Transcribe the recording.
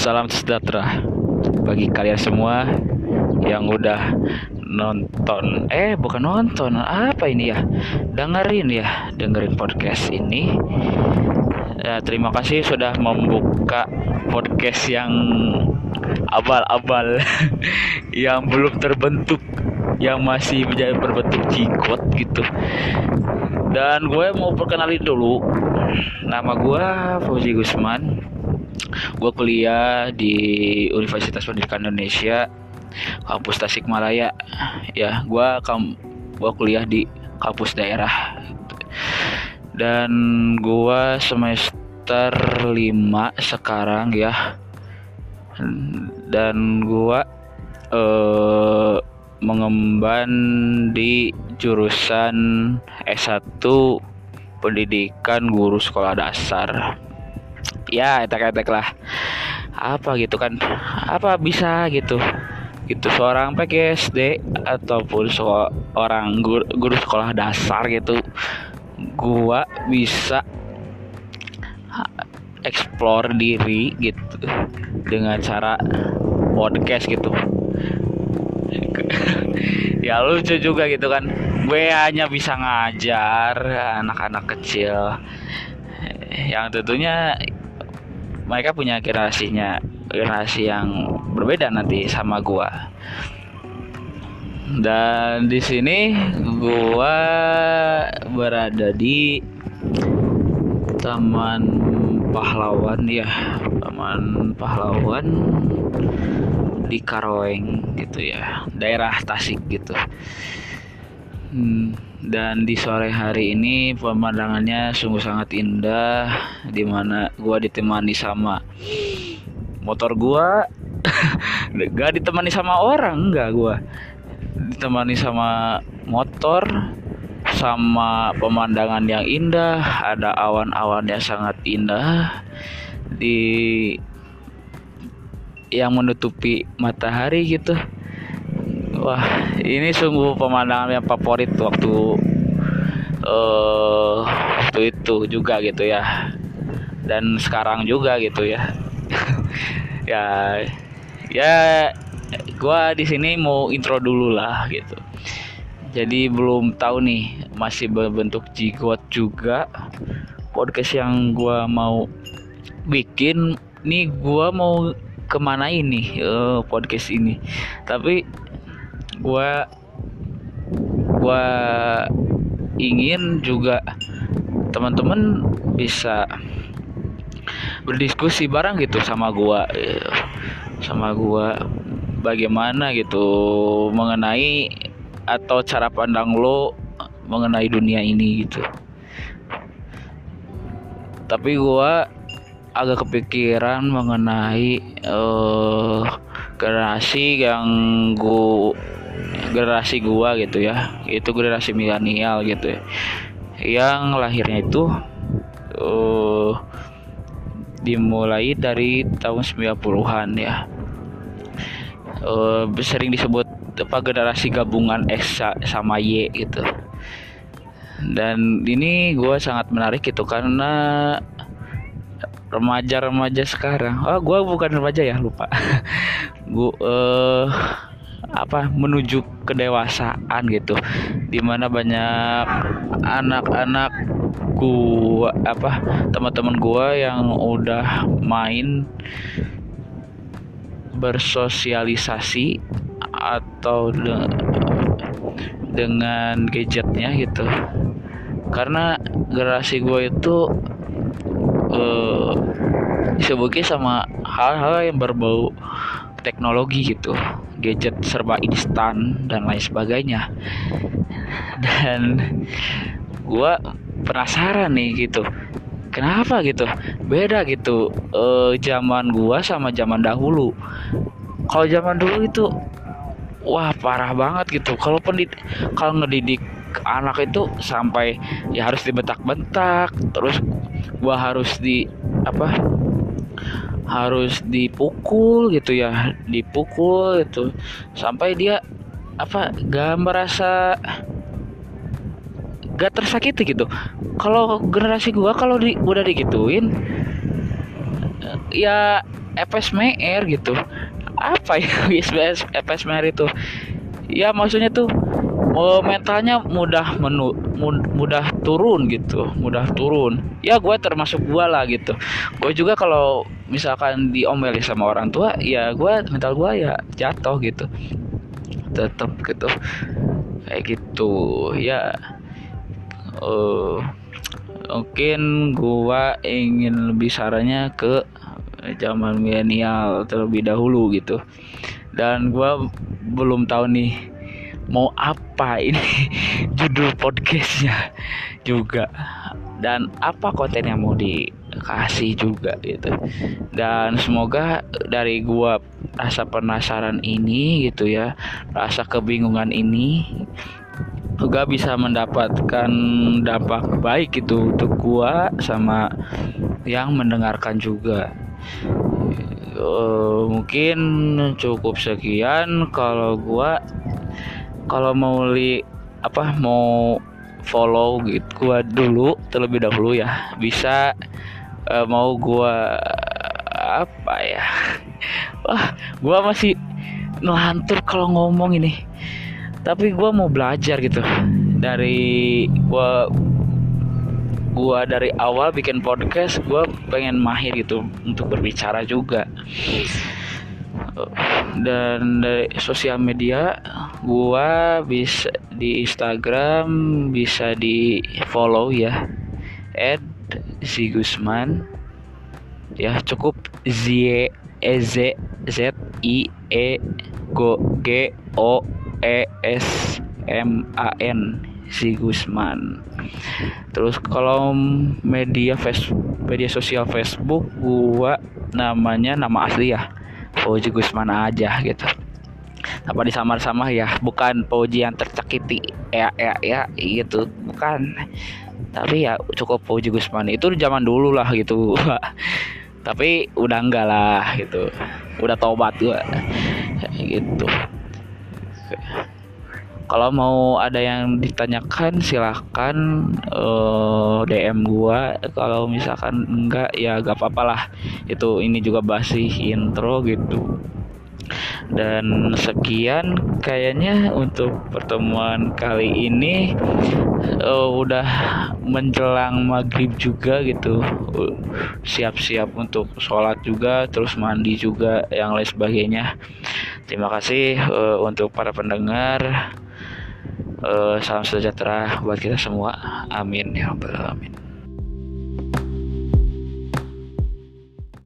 Salam sejahtera bagi kalian semua yang udah nonton. Eh bukan nonton apa ini ya? Dengerin ya dengerin podcast ini. Ya, terima kasih sudah membuka podcast yang abal-abal yang belum terbentuk yang masih menjadi berbentuk jikot gitu. Dan gue mau perkenalin dulu nama gue Fauzi Gusman gue kuliah di Universitas Pendidikan Indonesia kampus Tasikmalaya. Ya gue kam gue kuliah di kampus daerah. Dan gue semester 5 sekarang ya. Dan gue eh, mengemban di jurusan S1 pendidikan guru sekolah dasar ya etek-etek lah. Apa gitu kan? Apa bisa gitu? Gitu seorang PGSD ataupun seorang guru, guru sekolah dasar gitu gua bisa explore diri gitu dengan cara podcast gitu. Ya lucu juga gitu kan. Gue hanya bisa ngajar anak-anak kecil. Yang tentunya mereka punya generasinya generasi yang berbeda nanti sama gua. Dan di sini gua berada di Taman Pahlawan ya Taman Pahlawan di Karoeng gitu ya daerah Tasik gitu dan di sore hari ini pemandangannya sungguh sangat indah di mana gua ditemani sama motor gua. Gak ditemani sama orang enggak gua. Ditemani sama motor sama pemandangan yang indah ada awan-awan yang sangat indah di yang menutupi matahari gitu wah ini sungguh pemandangan yang favorit waktu uh, waktu itu juga gitu ya. Dan sekarang juga gitu ya. Ya ya gua di sini mau intro dulu lah gitu. Jadi belum tahu nih masih berbentuk jigot juga. Podcast yang gua mau bikin nih gua mau ke mana ini uh, podcast ini. Tapi gue gue ingin juga teman-teman bisa berdiskusi bareng gitu sama gue sama gue bagaimana gitu mengenai atau cara pandang lo mengenai dunia ini gitu. Tapi gue agak kepikiran mengenai uh, generasi yang gua generasi gua gitu ya itu generasi milenial gitu ya yang lahirnya itu uh, dimulai dari tahun 90-an ya uh, sering disebut apa generasi gabungan X sama Y gitu dan ini gue sangat menarik gitu karena remaja-remaja sekarang. Oh, gue bukan remaja ya, lupa. gue uh, apa menuju kedewasaan gitu. Di mana banyak anak-anak gua apa teman-teman gua yang udah main bersosialisasi atau de dengan gadgetnya gitu karena generasi gue itu uh, disebutnya sama hal-hal yang berbau teknologi gitu gadget serba instan dan lain sebagainya. Dan gue penasaran nih gitu kenapa gitu? Beda gitu uh, zaman gua sama zaman dahulu. Kalau zaman dulu itu wah parah banget gitu. Kalau pendid kalau ngedidik anak itu sampai ya harus dibentak-bentak terus gua harus di apa harus dipukul gitu ya dipukul itu sampai dia apa gak merasa gak tersakiti gitu. Kalau generasi gua kalau di, udah digituin ya FSMR gitu. Apa ya FSMR itu? Ya maksudnya tuh oh, mentalnya mudah menu mudah turun gitu mudah turun. Ya gue termasuk gue lah gitu. Gue juga kalau misalkan diomeli sama orang tua ya gue mental gue ya jatuh gitu. Tetap gitu. Kayak gitu. Ya uh, mungkin gue ingin lebih sarannya ke zaman milenial terlebih dahulu gitu. Dan gue belum tahu nih mau apa ini judul podcastnya juga. Dan apa konten yang mau dikasih juga gitu. Dan semoga dari gua rasa penasaran ini gitu ya rasa kebingungan ini juga bisa mendapatkan dampak baik gitu untuk gua sama yang mendengarkan juga. Uh, mungkin cukup sekian kalau gua kalau mau li apa mau follow gitu gua dulu terlebih dahulu ya bisa uh, mau gua apa ya wah gua masih ngelantur kalau ngomong ini. Tapi gua mau belajar gitu dari gua gua dari awal bikin podcast gua pengen mahir gitu untuk berbicara juga. Dan dari sosial media gua bisa di Instagram bisa di follow ya. At Zigusman. Ya cukup. Z E Z Z I E G O E S M A N. Zigusman. Terus kalau media Facebook media sosial Facebook gua namanya nama asli ya. Fauji Gusman aja gitu apa disamar-samar ya? Bukan Fauji yang tercakiti ya ya ya gitu. Bukan. Tapi ya cukup Fauji Gusman. Itu zaman dulu lah gitu. Tapi udah enggak lah gitu. Udah tobat gua. Gitu. Kalau mau ada yang ditanyakan silahkan uh, eh, DM gua. Kalau misalkan enggak ya gak apa-apa lah. Itu ini juga basi intro gitu dan sekian kayaknya untuk pertemuan kali ini. Uh, udah menjelang maghrib juga gitu. Siap-siap untuk sholat juga terus mandi juga yang lain sebagainya. Terima kasih uh, untuk para pendengar. Uh, salam sejahtera buat kita semua. Amin ya rabbal alamin